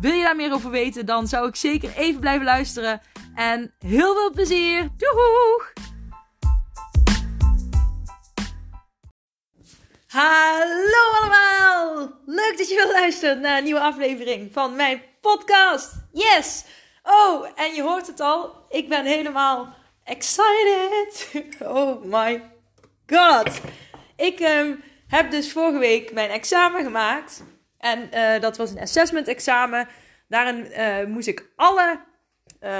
Wil je daar meer over weten, dan zou ik zeker even blijven luisteren. En heel veel plezier! Doeg! Hallo allemaal! Leuk dat je wil luisteren naar een nieuwe aflevering van mijn podcast. Yes! Oh, en je hoort het al. Ik ben helemaal excited. Oh my god. Ik um, heb dus vorige week mijn examen gemaakt. En uh, dat was een assessment examen. Daarin uh, moest ik alle, uh,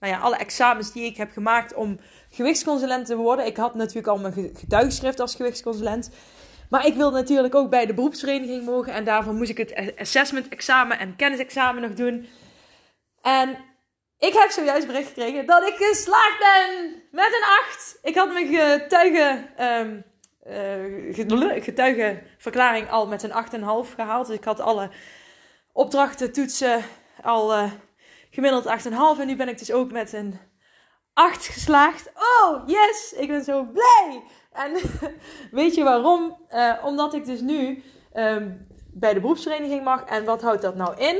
nou ja, alle examens die ik heb gemaakt om gewichtsconsulent te worden. Ik had natuurlijk al mijn getuigschrift als gewichtsconsulent. Maar ik wilde natuurlijk ook bij de beroepsvereniging mogen. En daarvoor moest ik het assessment examen en kennisexamen nog doen. En ik heb zojuist bericht gekregen dat ik geslaagd ben met een 8. Ik had mijn getuigen, um, uh, getuigenverklaring al met een 8,5 gehaald. Dus ik had alle opdrachten, toetsen al uh, gemiddeld 8,5. En nu ben ik dus ook met een 8 geslaagd. Oh, yes! Ik ben zo blij! En weet je waarom? Uh, omdat ik dus nu um, bij de beroepsvereniging mag. En wat houdt dat nou in?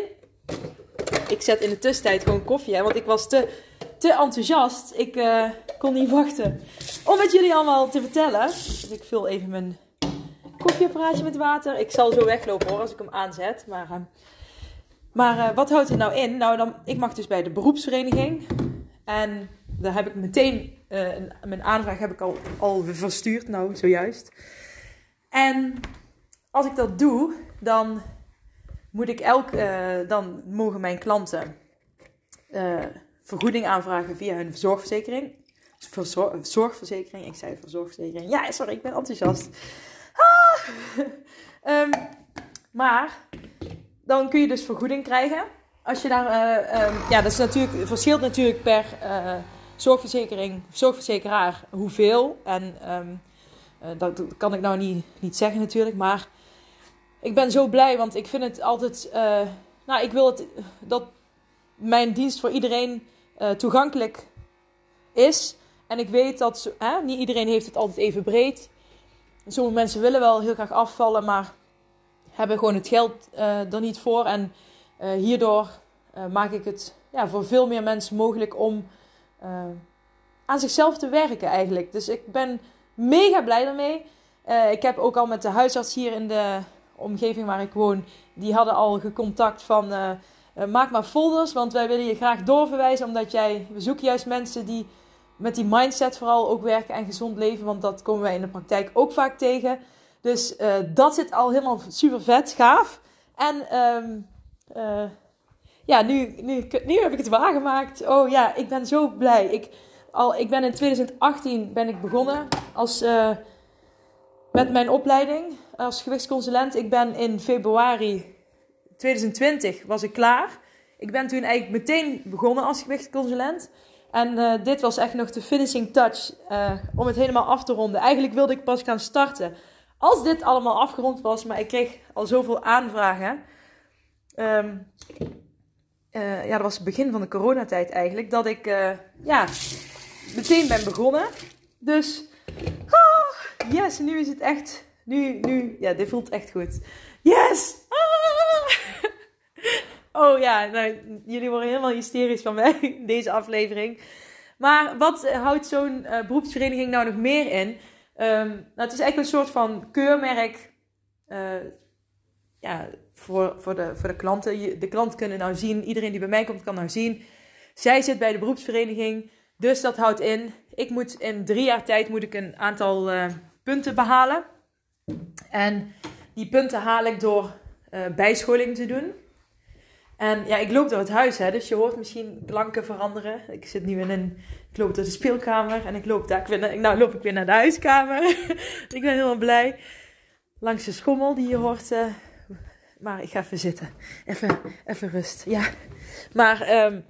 Ik zet in de tussentijd gewoon koffie, hè, want ik was te, te enthousiast. Ik kon niet wachten om het jullie allemaal te vertellen. Dus ik vul even mijn koffieapparaatje met water. Ik zal zo weglopen hoor als ik hem aanzet. Maar, uh, maar uh, wat houdt het nou in? Nou, dan, ik mag dus bij de beroepsvereniging. En daar heb ik meteen, een, mijn aanvraag heb ik al, al verstuurd, nou zojuist. En als ik dat doe, dan moet ik elk, dan mogen mijn klanten vergoeding aanvragen via hun zorgverzekering. Verzor zorgverzekering, ik zei verzorgverzekering. Ja, sorry, ik ben enthousiast. Ah! um, maar dan kun je dus vergoeding krijgen. Als je daar, uh, um, ja, dat is natuurlijk, verschilt natuurlijk per zorgverzekering, zorgverzekeraar hoeveel. En um, dat kan ik nou niet, niet zeggen natuurlijk, maar ik ben zo blij, want ik vind het altijd. Nou, ik wil dat mijn dienst voor iedereen toegankelijk is. En ik weet dat hè, niet iedereen heeft het altijd even breed. Sommige mensen willen wel heel graag afvallen, maar hebben gewoon het geld uh, er niet voor. En hierdoor maak ik het ja, voor veel meer mensen mogelijk om aan zichzelf te werken eigenlijk. Dus ik ben mega blij daarmee. ik heb ook al met de huisarts hier in de, omgeving waar ik woon, die hadden al gecontact van maak maar folders, want wij willen je graag doorverwijzen, omdat jij, we zoeken juist mensen die met die mindset vooral ook werken en gezond leven, want dat komen wij in de praktijk ook vaak tegen. Dus uh, dat zit al helemaal super vet, gaaf. En um, ja, nu, nu, nu heb ik het waargemaakt. Oh ja, ik ben zo blij. Ik, al, ik ben in 2018 ben ik begonnen als, met mijn opleiding als gewichtsconsulent. Ik ben in februari 2020 was ik klaar. Ik ben toen eigenlijk meteen begonnen als gewichtsconsulent. En uh, dit was echt nog de finishing touch uh, om het helemaal af te ronden. Eigenlijk wilde ik pas gaan starten als dit allemaal afgerond was. Maar ik kreeg al zoveel aanvragen. Um, ja, dat was het begin van de coronatijd eigenlijk. Dat ik ja, meteen ben begonnen. Dus, oh, yes, nu is het echt nu, nu, ja, dit voelt echt goed. Yes! Oh ja, nou, jullie worden helemaal hysterisch van mij deze aflevering. Maar wat houdt zo'n uh, beroepsvereniging nou nog meer in? Um, nou, het is eigenlijk een soort van keurmerk uh, ja, voor, voor, de, voor de klanten. De klanten kunnen nou zien, iedereen die bij mij komt kan nou zien. Zij zit bij de beroepsvereniging, dus dat houdt in. Ik moet in drie jaar tijd moet ik een aantal uh, punten behalen. En die punten haal ik door bijscholing te doen. En ja, ik loop door het huis, hè, dus je hoort misschien klanken veranderen. Ik zit nu in een. Ik loop door de speelkamer en ik loop daar naar, nou, loop ik weer naar de huiskamer. ik ben helemaal blij. Langs de schommel die je hoort. Uh, maar ik ga even zitten. Even, even rust. Ja. Maar um,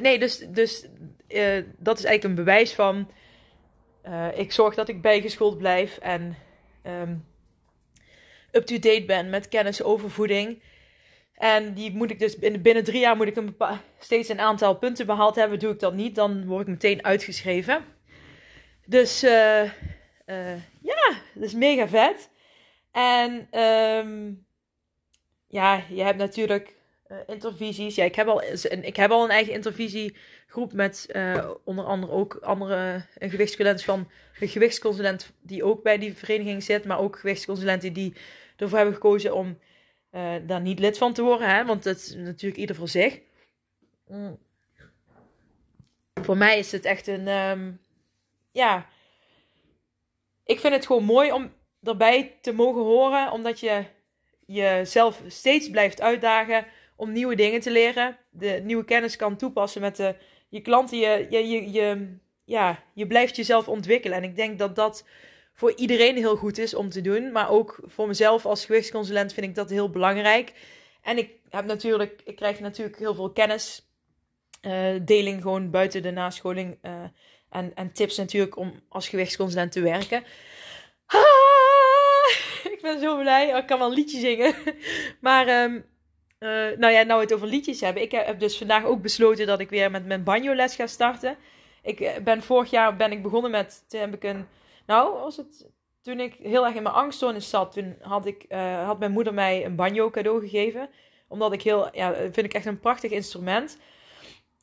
nee, dus, dus dat is eigenlijk een bewijs van. ik zorg dat ik bijgeschoold blijf en ehm, up-to-date ben met kennis over voeding. En die moet ik dus binnen, drie jaar moet ik een steeds een aantal punten behaald hebben. Doe ik dat niet, dan word ik meteen uitgeschreven. Dus uh, uh, ja, dat is mega vet. En um, ja, je hebt natuurlijk uh, intervisies. Ja, ik heb, al, ik heb al een eigen intervisiegroep met onder andere ook andere een gewichtsconsulent van een gewichtsconsulent die ook bij die vereniging zit, maar ook gewichtsconsulenten die ervoor hebben gekozen om uh, daar niet lid van te worden. Hè? Want dat is natuurlijk ieder voor zich. Mm. Voor mij is het echt een. Um, ja. Ik vind het gewoon mooi om erbij te mogen horen. Omdat je jezelf steeds blijft uitdagen om nieuwe dingen te leren. De nieuwe kennis kan toepassen met de, je klanten. Je, je, je, ja, je blijft jezelf ontwikkelen. En ik denk dat dat voor iedereen heel goed is om te doen. Maar ook voor mezelf als gewichtsconsulent vind ik dat heel belangrijk. En ik heb natuurlijk, ik krijg natuurlijk heel veel kennis. Uh, deling gewoon buiten de nascholing. Uh, en, en tips natuurlijk om als gewichtsconsulent te werken. Ah, ik ben zo blij. Oh, ik kan wel een liedje zingen. maar um, nou ja, nou het over liedjes hebben. Ik heb dus vandaag ook besloten dat ik weer met mijn banjo les ga starten. Ik ben vorig jaar ben ik begonnen met, toen heb ik een nou, het toen ik heel erg in mijn angststoornis zat, toen had, ik, uh, had mijn moeder mij een banjo cadeau gegeven. Omdat ik heel, ja, vind ik echt een prachtig instrument.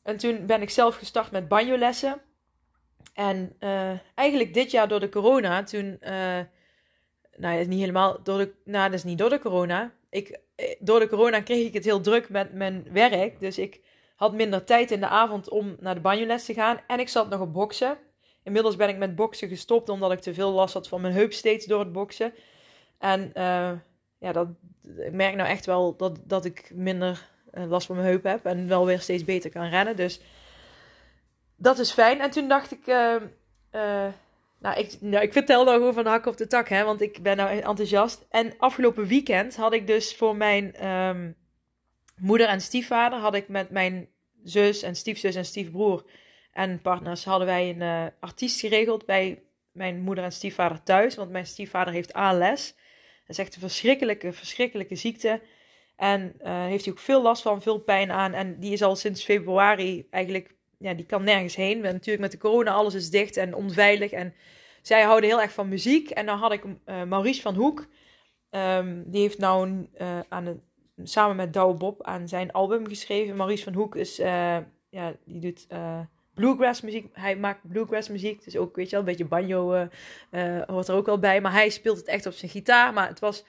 En toen ben ik zelf gestart met banjolessen. En uh, eigenlijk dit jaar door de corona, toen, uh, nou ja, niet helemaal door de, nou dat is niet door de corona. Ik, door de corona kreeg ik het heel druk met mijn werk. Dus ik had minder tijd in de avond om naar de banjoles te gaan. En ik zat nog op boksen. Inmiddels ben ik met boksen gestopt omdat ik te veel last had van mijn heup steeds door het boksen. En uh, ja, dat, ik merk nou echt wel dat, dat ik minder uh, last van mijn heup heb en wel weer steeds beter kan rennen. Dus dat is fijn. En toen dacht ik, uh, nou, ik, nou, ik vertel nou gewoon van de hak op de tak, hè, want ik ben nou enthousiast. En afgelopen weekend had ik dus voor mijn um, moeder en stiefvader, had ik met mijn zus en stiefzus en stiefbroer en partners hadden wij een uh, artiest geregeld bij mijn moeder en stiefvader thuis. Want mijn stiefvader heeft ALS. Dat is echt een verschrikkelijke, verschrikkelijke ziekte. En uh, heeft hij ook veel last van, veel pijn aan. En die is al sinds februari eigenlijk, ja, die kan nergens heen. Want natuurlijk met de corona, alles is dicht en onveilig. En zij houden heel erg van muziek. En dan had ik uh, Maurice van Hoek. Um, die heeft nou aan een, samen met Douwe Bob aan zijn album geschreven. Maurice van Hoek is, ja, die doet bluegrass muziek. Hij maakt bluegrass muziek. Dus ook, weet je wel, een beetje banjo uh, uh, hoort er ook wel bij. Maar hij speelt het echt op zijn gitaar. Maar het was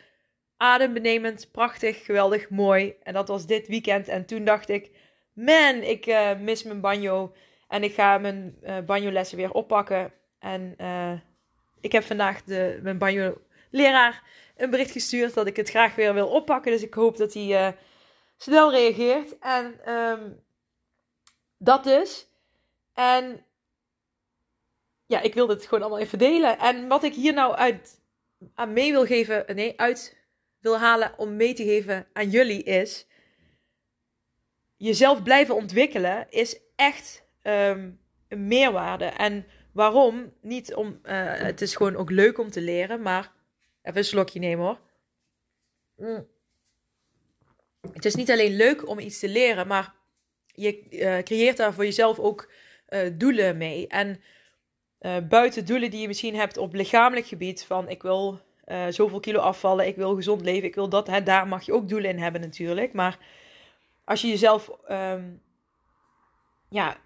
adembenemend, prachtig, geweldig, mooi. En dat was dit weekend. En toen dacht ik, man, ik uh, mis mijn banjo. En ik ga mijn banjo-lessen weer oppakken. En ik heb vandaag de, mijn banjo-leraar een bericht gestuurd dat ik het graag weer wil oppakken. Dus ik hoop dat hij snel reageert. En um, dat dus. En ja, ik wil dit gewoon allemaal even delen. En wat ik hier nou uit, aan mee wil geven, nee, uit wil halen om mee te geven aan jullie is. Jezelf blijven ontwikkelen is echt um, een meerwaarde. En waarom? Niet om, uh, het is gewoon ook leuk om te leren, maar even een slokje nemen hoor. Mm. Het is niet alleen leuk om iets te leren, maar je uh, creëert daar voor jezelf ook uh, doelen mee. En uh, buiten doelen die je misschien hebt op lichamelijk gebied, van ik wil uh, zoveel kilo afvallen, ik wil gezond leven, ik wil dat, hè, daar mag je ook doelen in hebben natuurlijk. Maar als je jezelf um, ja,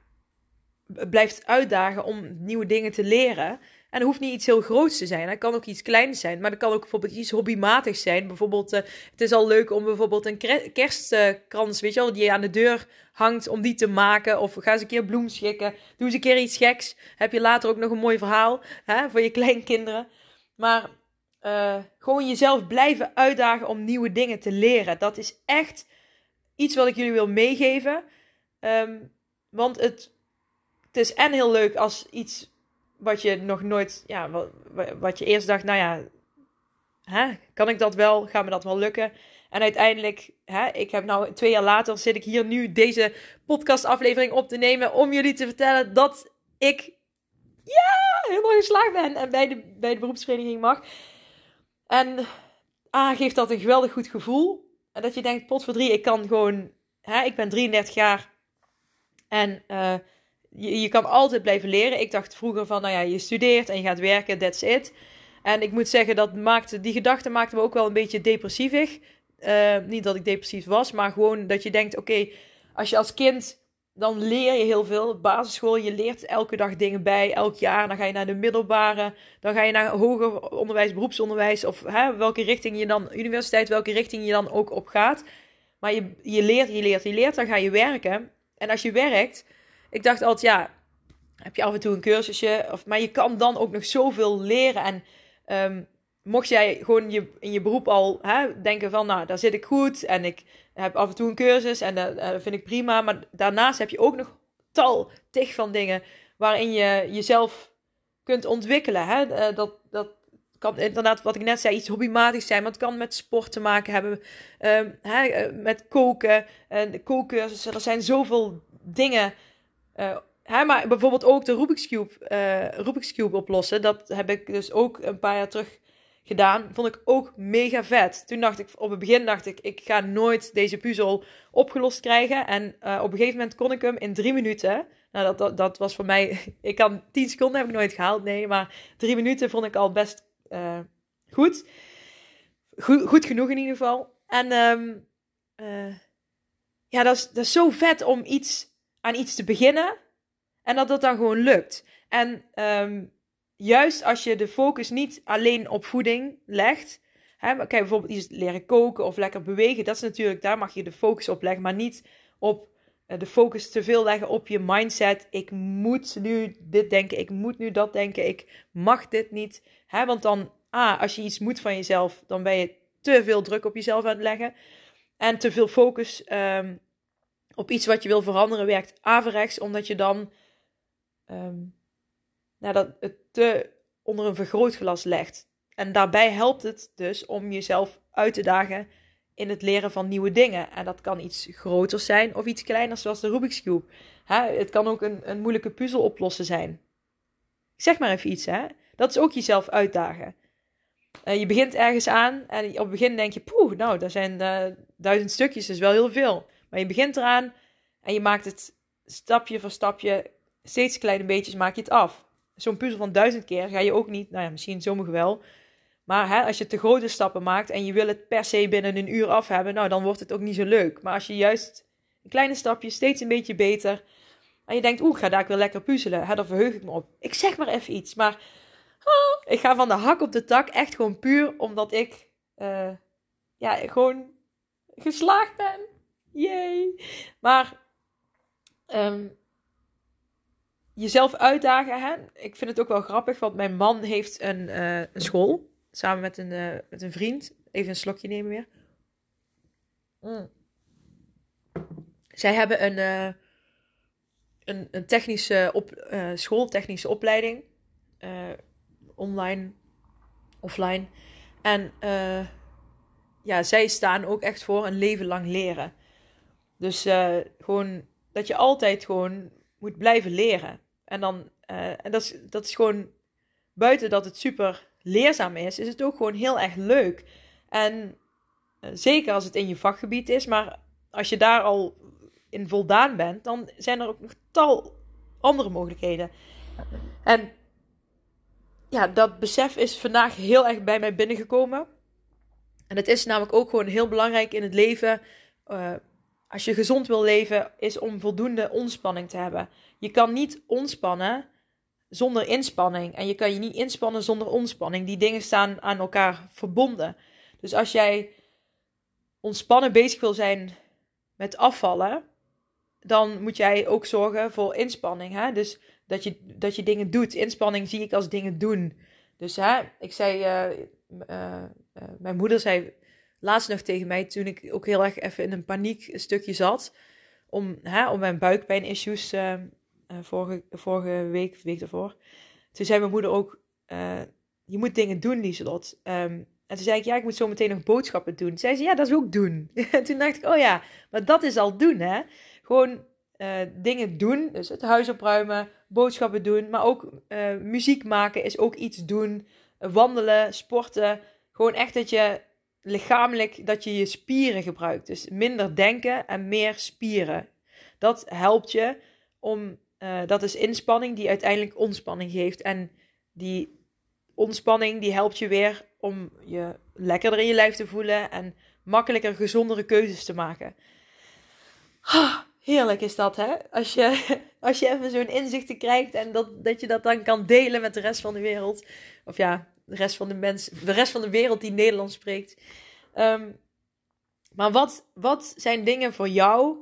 blijft uitdagen om nieuwe dingen te leren, en hoeft niet iets heel groots te zijn. Het kan ook iets kleins zijn. Maar het kan ook bijvoorbeeld iets hobbymatigs zijn. Bijvoorbeeld, uh, het is al leuk om bijvoorbeeld een kerstkrans, weet je wel, die je aan de deur hangt, om die te maken. Of ga eens een keer bloem schikken. Doe eens een keer iets geks. Heb je later ook nog een mooi verhaal hè, voor je kleinkinderen. Maar uh, gewoon jezelf blijven uitdagen om nieuwe dingen te leren. Dat is echt iets wat ik jullie wil meegeven. Um, want het, het is en heel leuk als iets wat je nog nooit, ja, wat, wat je eerst dacht, nou ja, hè, kan ik dat wel? Gaat me dat wel lukken? En uiteindelijk, hè, ik heb nou twee jaar later zit ik hier nu deze podcastaflevering op te nemen om jullie te vertellen dat ik ja, helemaal geslaagd ben en bij de, bij de beroepsvereniging mag. En A, geeft dat een geweldig goed gevoel. En dat je denkt, pot voor drie, ik kan gewoon, hè, ik ben 33 jaar en uh, je, je kan altijd blijven leren. Ik dacht vroeger van, nou ja, je studeert en je gaat werken, that's it. En ik moet zeggen, dat maakte, die gedachte maakte me ook wel een beetje depressievig. Uh, niet dat ik depressief was, maar gewoon dat je denkt: oké, als je als kind. Dan leer je heel veel. Basisschool, je leert elke dag dingen bij, elk jaar. Dan ga je naar de middelbare, dan ga je naar hoger onderwijs, beroepsonderwijs. Of hè, welke richting je dan, universiteit, welke richting je dan ook op gaat. Maar je, je leert, je leert, je leert, dan ga je werken. En als je werkt, ik dacht altijd, ja, heb je af en toe een cursusje. Of, maar je kan dan ook nog zoveel leren. En um, mocht jij gewoon je, in je beroep al hè, denken van, nou, daar zit ik goed. En ik heb af en toe een cursus en dat, dat vind ik prima. Maar daarnaast heb je ook nog tal, tig van dingen waarin je jezelf kunt ontwikkelen. Hè? Eh, dat, dat kan inderdaad, wat ik net zei, iets hobbymatisch zijn. Maar het kan met sport te maken hebben. Um, hè, eh, met koken. En kookcursussen. Er zijn zoveel dingen. Uh, maar bijvoorbeeld ook de Rubik's Cube, uh, Rubik's Cube oplossen. Dat heb ik dus ook een paar jaar terug gedaan. Vond ik ook mega vet. Toen dacht ik, op het begin dacht ik, ik ga nooit deze puzzel opgelost krijgen. En uh, op een gegeven moment kon ik hem in drie minuten. Nou, dat, dat, was voor mij. Ik kan tien seconden heb ik nooit gehaald, nee. Maar drie minuten vond ik al best goed. goed. Genoeg in ieder geval. En uh, ja, dat is, dat is zo vet om iets aan iets te beginnen. En dat dat dan gewoon lukt. En um, juist als je de focus niet alleen op voeding legt. Hè, kijk, bijvoorbeeld iets leren koken of lekker bewegen. Dat is natuurlijk, daar mag je de focus op leggen. Maar niet op uh, de focus te veel leggen op je mindset. Ik moet nu dit denken, ik moet nu dat denken, ik mag dit niet. Hè, want dan, ah, als je iets moet van jezelf, dan ben je te veel druk op jezelf aan het leggen. En te veel focus um, op iets wat je wil veranderen werkt averechts, omdat je dan um, nou, dat het te onder een vergrootglas legt. En daarbij helpt het dus om jezelf uit te dagen in het leren van nieuwe dingen. En dat kan iets groter zijn of iets kleiner, zoals de Rubik's Cube. Hè, het kan ook een, een moeilijke puzzel oplossen zijn. Ik zeg maar even iets, hè. Dat is ook jezelf uitdagen. Uh, je begint ergens aan en op het begin denk je, poeh, nou, daar zijn uh, duizend stukjes, dat is wel heel veel. Maar je begint eraan en je maakt het stapje voor stapje, steeds kleine beetjes maak je het af zo'n puzzel van duizend keer ga je ook niet, nou ja, misschien sommigen wel. Maar hè, als je te grote stappen maakt en je wil het per se binnen een uur af hebben, nou dan wordt het ook niet zo leuk. Maar als je juist een kleine stapje, steeds een beetje beter. En je denkt, oeh, ga daar weer lekker puzzelen. Hè, daar verheug ik me op. Ik zeg maar even iets, maar oh, ik ga van de hak op de tak echt gewoon puur omdat ik uh, ja, gewoon geslaagd ben. Yay. Maar um, jezelf uitdagen. Hè? Ik vind het ook wel grappig, want mijn man heeft een, uh, een school. Samen met een, uh, met een vriend. Even een slokje nemen weer. Mm. Zij hebben een, uh, een, een technische op, school, technische opleiding. online, offline. En ja, zij staan ook echt voor een leven lang leren. Dus gewoon dat je altijd gewoon moet blijven leren. En dan, uh, en dat is, dat is gewoon, buiten dat het super leerzaam is, is het ook gewoon heel erg leuk. En uh, zeker als het in je vakgebied is, maar als je daar al in voldaan bent, dan zijn er ook nog tal andere mogelijkheden. En ja, dat besef is vandaag heel erg bij mij binnengekomen. En het is namelijk ook gewoon heel belangrijk in het leven. Als je gezond wil leven, is om voldoende ontspanning te hebben. Je kan niet ontspannen zonder inspanning. En je kan je niet inspannen zonder ontspanning. Die dingen staan aan elkaar verbonden. Dus als jij ontspannen bezig wil zijn met afvallen, dan moet jij ook zorgen voor inspanning. Hè? Dus dat je, dat je dingen doet. Inspanning zie ik als dingen doen. Dus hè, ik zei, uh, uh, uh, mijn moeder zei laatst nog tegen mij, toen ik ook heel erg even in een paniek stukje zat, om, hè, om mijn buikpijn-issues uh, vorige, vorige week, week daarvoor. Toen zei mijn moeder ook, uh, je moet dingen doen, Lieselot. Um, En toen zei ik, ja, ik moet zo meteen nog boodschappen doen. Toen zei ze, ja, dat is ook doen. En toen dacht ik, oh ja, maar dat is al doen, hè. Gewoon dingen doen, dus het huis opruimen, boodschappen doen, maar ook muziek maken is ook iets doen. wandelen, sporten, gewoon echt dat je lichamelijk, dat je je spieren gebruikt. Dus minder denken en meer spieren. Dat helpt je om, uh, dat is inspanning die uiteindelijk ontspanning geeft. En die ontspanning die helpt je weer om je lekkerder in je lijf te voelen en makkelijker gezondere keuzes te maken. heerlijk is dat, hè? Als je, als je even zo'n inzichten krijgt en dat, dat je dat dan kan delen met de rest van de wereld. Of ja, de rest van de mensen, de rest van de wereld die Nederlands spreekt. Um, maar wat, wat zijn dingen voor jou?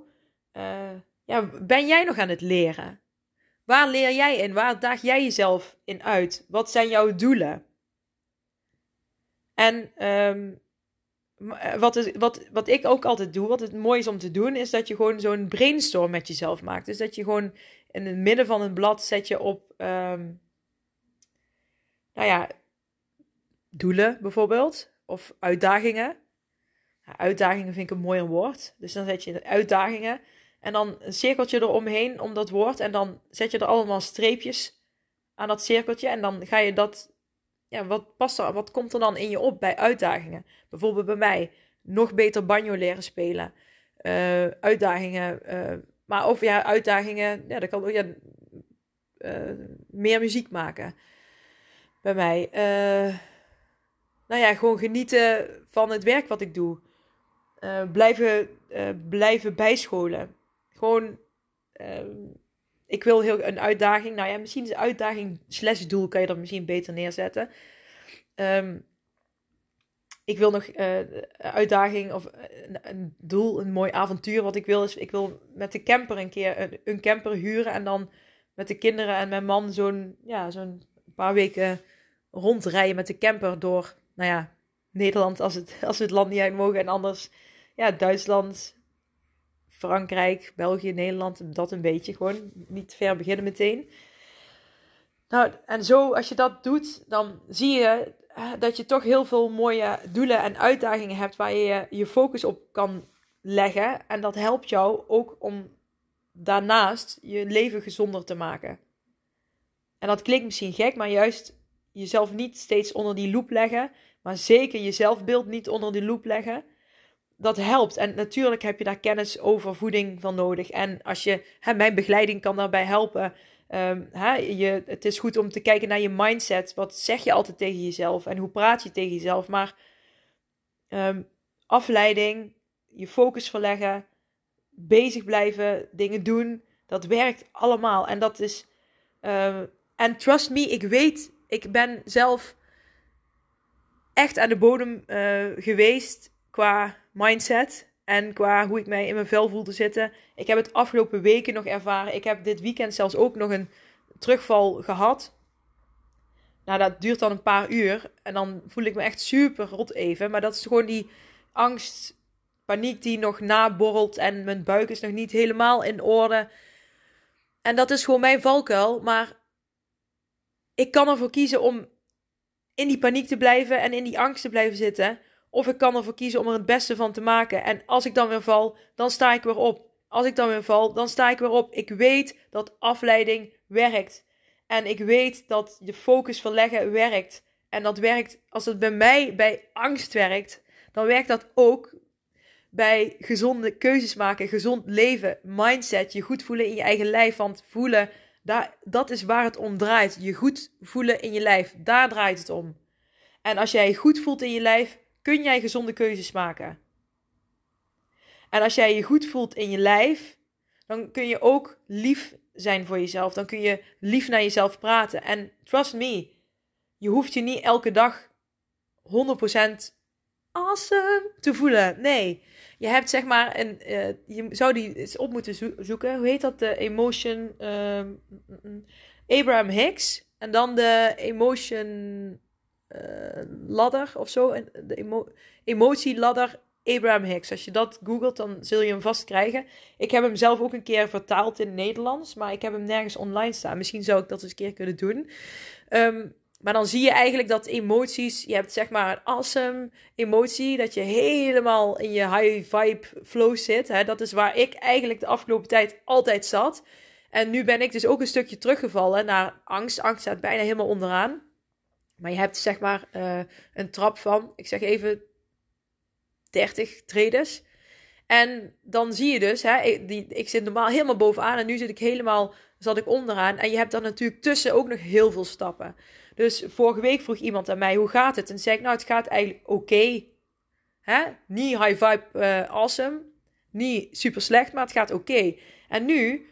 Uh, ja, ben jij nog aan het leren? Waar leer jij in? Waar daag jij jezelf in uit? Wat zijn jouw doelen? En um, wat, is, wat, wat ik ook altijd doe, wat het mooi is om te doen, is dat je gewoon zo'n brainstorm met jezelf maakt. Dus dat je gewoon in het midden van een blad zet je op, um, nou ja, doelen bijvoorbeeld. Of uitdagingen. uitdagingen vind ik een mooier woord. Dus dan zet je uitdagingen. En dan een cirkeltje eromheen om dat woord. En dan zet je er allemaal streepjes aan dat cirkeltje. En dan ga je dat. Ja, wat past er? Wat komt er dan in je op bij uitdagingen? Bijvoorbeeld bij mij. Nog beter banjo leren spelen. Uh, uitdagingen. Uh, maar over ja, uitdagingen. Ja, dat kan ook. Ja, uh, meer muziek maken. Bij mij. Nou ja, gewoon genieten van het werk wat ik doe. blijven, blijven bijscholen. Gewoon, ehm, ik wil heel een uitdaging. Nou ja, misschien is uitdaging slash doel kan je dat misschien beter neerzetten. Um, ik wil nog uh, uitdaging of een, een, doel, een mooi avontuur. Wat ik wil is, ik wil met de camper een keer een, een camper huren en dan met de kinderen en mijn man zo'n ja, zo'n paar weken rondrijden met de camper door, nou ja, Nederland als, het, als het land niet uit mogen en anders, ja, Duitsland, Frankrijk, België, Nederland, dat een beetje gewoon. Niet ver beginnen meteen. Nou, en zo, als je dat doet, dan zie je eh, dat je toch heel veel mooie doelen en uitdagingen hebt waar je je focus op kan leggen. En dat helpt jou ook om daarnaast je leven gezonder te maken. En dat klinkt misschien gek, maar juist jezelf niet steeds onder die loep leggen, maar zeker je zelfbeeld niet onder die loep leggen dat helpt. En natuurlijk heb je daar kennis over voeding van nodig. En als je, hè, mijn begeleiding kan daarbij helpen. Um, hè, je, het is goed om te kijken naar je mindset. Wat zeg je altijd tegen jezelf en hoe praat je tegen jezelf? Maar um, afleiding, je focus verleggen, bezig blijven, dingen doen, dat werkt allemaal. En dat is. Uh, en trust me, ik weet, ik ben zelf echt aan de bodem uh, geweest qua mindset. En qua hoe ik mij in mijn vel voelde zitten. Ik heb het afgelopen weken nog ervaren. Ik heb dit weekend zelfs ook nog een terugval gehad. Nou, dat duurt dan een paar uur. En dan voel ik me echt super rot even. Maar dat is gewoon die angst, paniek die nog naborrelt. En mijn buik is nog niet helemaal in orde. En dat is gewoon mijn valkuil. Maar ik kan ervoor kiezen om in die paniek te blijven en in die angst te blijven zitten. Of ik kan ervoor kiezen om er het beste van te maken. En als ik dan weer val, dan sta ik weer op. Als ik dan weer val, dan sta ik weer op. Ik weet dat afleiding werkt. En ik weet dat je focus verleggen werkt. En dat werkt, als het bij mij bij angst werkt, dan werkt dat ook bij gezonde keuzes maken, gezond leven, mindset, je goed voelen in je eigen lijf. Want voelen, dat is waar het om draait. Je goed voelen in je lijf, daar draait het om. En als jij je goed voelt in je lijf, kun jij gezonde keuzes maken. En als jij je goed voelt in je lijf, dan kun je ook lief zijn voor jezelf. Dan kun je lief naar jezelf praten. En trust me, je hoeft je niet elke dag 100% awesome te voelen. Nee, je hebt zeg maar een. Uh, je zou die eens op moeten zoeken. Hoe heet dat? De emotion. Uh, Abraham Hicks. En dan de emotion uh, ladder of zo. De emo emotieladder Abraham Hicks. Als je dat googelt, dan zul je hem vast krijgen. Ik heb hem zelf ook een keer vertaald in Nederlands, maar ik heb hem nergens online staan. Misschien zou ik dat eens een keer kunnen doen. Um, maar dan zie je eigenlijk dat emoties, je hebt zeg maar een awesome emotie, dat je helemaal in je high vibe flow zit. Hè? Dat is waar ik eigenlijk de afgelopen tijd altijd zat. En nu ben ik dus ook een stukje teruggevallen naar angst. Angst staat bijna helemaal onderaan. Maar je hebt zeg maar uh, een trap van, ik zeg even 30 trades. En dan zie je dus, hè, ik, die, ik zit normaal helemaal bovenaan en nu zit ik helemaal, zat ik onderaan. En je hebt dan natuurlijk tussen ook nog heel veel stappen. Dus vorige week vroeg iemand aan mij, hoe gaat het? En zei ik, nou het gaat eigenlijk oké. Okay. Niet high vibe uh, awesome, niet super slecht, maar het gaat oké. En nu,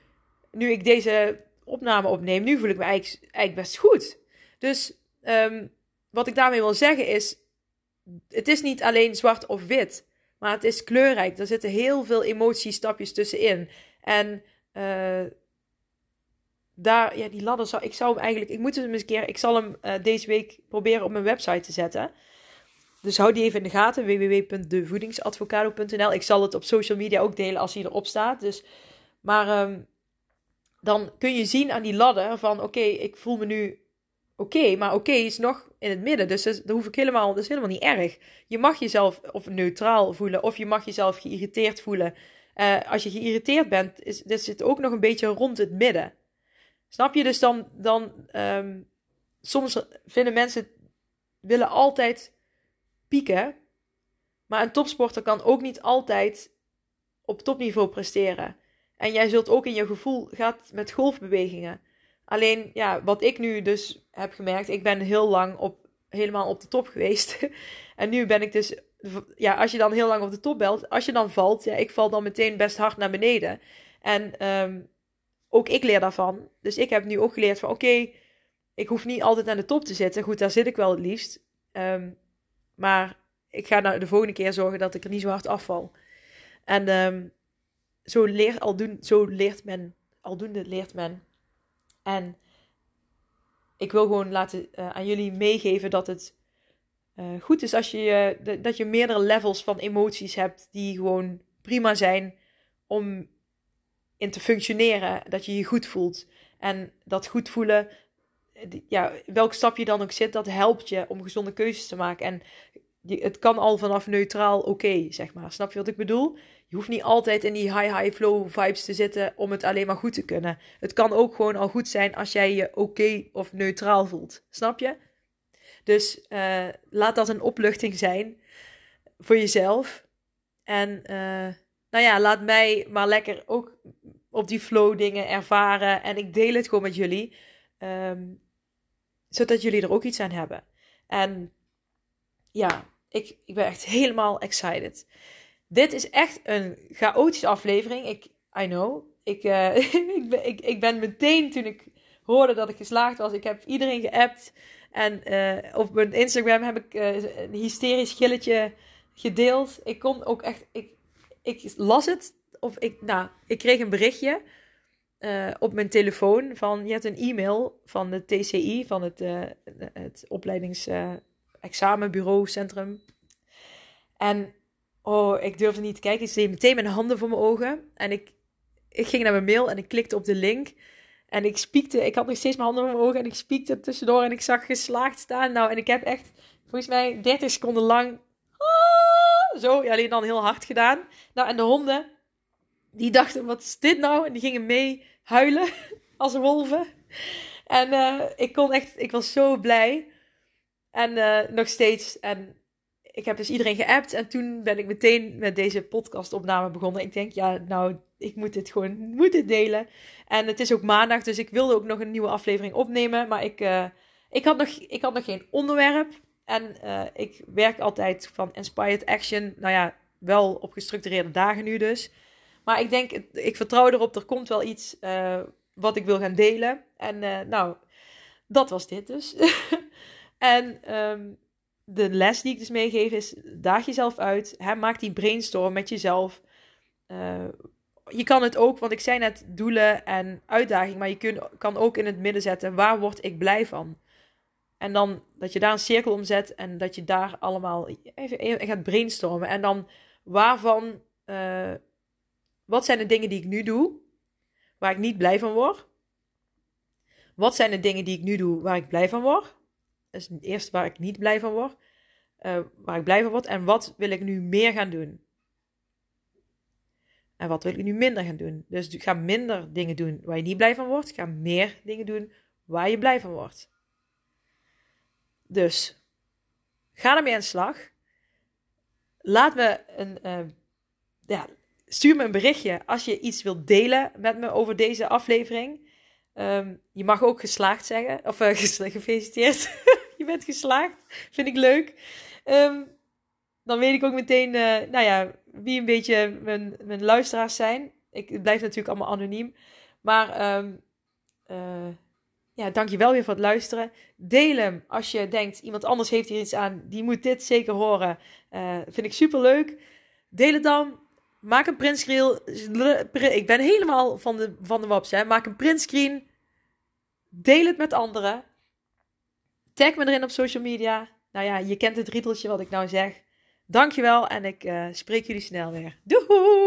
nu ik deze opname opneem, nu voel ik me eigenlijk, eigenlijk best goed. Dus um, wat ik daarmee wil zeggen is, het is niet alleen zwart of wit. Maar het is kleurrijk. Er zitten heel veel emotiestapjes tussenin. En uh, daar, ja, die ladder zou ik zou hem eigenlijk, ik moet hem eens een keer, ik zal hem uh, deze week proberen op mijn website te zetten. Dus hou die even in de gaten, www.devoedingsadvocado.nl. Ik zal het op social media ook delen als hij erop staat. Dus, maar um, dan kun je zien aan die ladder van, oké, ik voel me nu oké, maar oké is nog in het midden. Dus dat, hoef ik helemaal, dat is helemaal niet erg. Je mag jezelf of neutraal voelen of je mag jezelf geïrriteerd voelen. Uh, als je geïrriteerd bent, is, is het ook nog een beetje rond het midden. Snap je? Dus dan, dan um, soms vinden mensen, willen altijd pieken. Maar een topsporter kan ook niet altijd op topniveau presteren. En jij zult ook in je gevoel, gaat met golfbewegingen. Alleen, ja, wat ik nu dus heb gemerkt, ik ben heel lang op, helemaal op de top geweest. en nu ben ik dus, ja, als je dan heel lang op de top belt, als je dan valt, ja, ik val dan meteen best hard naar beneden. En um, ook ik leer daarvan. Dus ik heb nu ook geleerd van, oké, ik hoef niet altijd aan de top te zitten. Goed, daar zit ik wel het liefst. Um, maar ik ga nou de volgende keer zorgen dat ik er niet zo hard afval. En um, zo, leert, zo leert men, aldoende leert men en ik wil gewoon laten uh, aan jullie meegeven dat het uh, goed is als je, uh, dat je meerdere levels van emoties hebt die gewoon prima zijn om in te functioneren. Dat je je goed voelt. En dat goed voelen, ja, welk stap je dan ook zit, dat helpt je om gezonde keuzes te maken. En het kan al vanaf neutraal oké, zeg maar. Snap je wat ik bedoel? Je hoeft niet altijd in die high, high flow vibes te zitten om het alleen maar goed te kunnen. Het kan ook gewoon al goed zijn als jij je oké of neutraal voelt. Snap je? Dus uh, laat dat een opluchting zijn voor jezelf. En uh, nou ja, laat mij maar lekker ook op die flow dingen ervaren. En ik deel het gewoon met jullie. Um, zodat jullie er ook iets aan hebben. En ja, ik, ik ben echt helemaal excited. Dit is echt een chaotische aflevering. Ik, I know. Ik, uh, ik, ben, ik, ik ben meteen toen ik hoorde dat ik geslaagd was. Ik heb iedereen geappt. En uh, op mijn Instagram heb ik uh, een hysterisch gilletje gedeeld. Ik kon ook echt. Ik, ik las het. Of ik, nou, ik kreeg een berichtje uh, op mijn telefoon van. Je hebt een e-mail van de TCI, van het, het opleidingsexamenbureaucentrum. en Oh, ik durfde niet te kijken. Ik deed meteen mijn handen voor mijn ogen. En ik, ik ging naar mijn mail en ik klikte op de link. En ik spiekte. Ik had nog steeds mijn handen voor mijn ogen. En ik spiekte tussendoor. En ik zag geslaagd staan. Nou, en ik heb echt volgens mij 30 seconden lang. Zo, alleen dan heel hard gedaan. Nou, en de honden. Die dachten: wat is dit nou? En die gingen mee huilen. Als wolven. En uh, ik kon echt. Ik was zo blij. En uh, nog steeds. En ik heb dus iedereen geappt en toen ben ik meteen met deze podcastopname begonnen. Ik denk, ja, nou, ik moet dit gewoon moet delen. En het is ook maandag, dus ik wilde ook nog een nieuwe aflevering opnemen. Maar ik, uh, ik, had, nog, ik had nog geen onderwerp. En uh, ik werk altijd van Inspired Action. Nou ja, wel op gestructureerde dagen nu dus. Maar ik denk, ik vertrouw erop, er komt wel iets uh, wat ik wil gaan delen. En nou, dat was dit dus. en um, de les die ik dus meegeef is: daag jezelf uit. Hè, maak die brainstorm met jezelf. Je kan het ook, want ik zei net doelen en uitdaging, maar je kan ook in het midden zetten: waar word ik blij van? En dan dat je daar een cirkel om zet en dat je daar allemaal even, gaat brainstormen. En dan waarvan, uh, wat zijn de dingen die ik nu doe, waar ik niet blij van word? Wat zijn de dingen die ik nu doe waar ik blij van word? Het eerste waar ik niet blij van word. Uh, waar ik blij van word. En wat wil ik nu meer gaan doen? En wat wil ik nu minder gaan doen? Dus ga minder dingen doen waar je niet blij van wordt. Ga meer dingen doen waar je blij van wordt. Dus ga ermee aan de slag. Laat me een, uh, ja, stuur me een berichtje als je iets wilt delen met me over deze aflevering. Um, je mag ook geslaagd zeggen, of uh, gefeliciteerd. je bent geslaagd, vind ik leuk. Um, dan weet ik ook meteen, uh, nou ja, wie een beetje mijn, mijn luisteraars zijn. Ik blijf natuurlijk allemaal anoniem. Maar um, ja, dankjewel weer voor het luisteren. Deel hem als je denkt, iemand anders heeft hier iets aan. Die moet dit zeker horen. Uh, vind ik super leuk. Deel het dan. Maak een printscreen. Ik ben helemaal van de, van de waps. Hè. Maak een printscreen. Deel het met anderen. Tag me erin op social media. Nou ja, je kent het rieteltje wat ik nou zeg. Dankjewel en ik uh, spreek jullie snel weer. Doeg!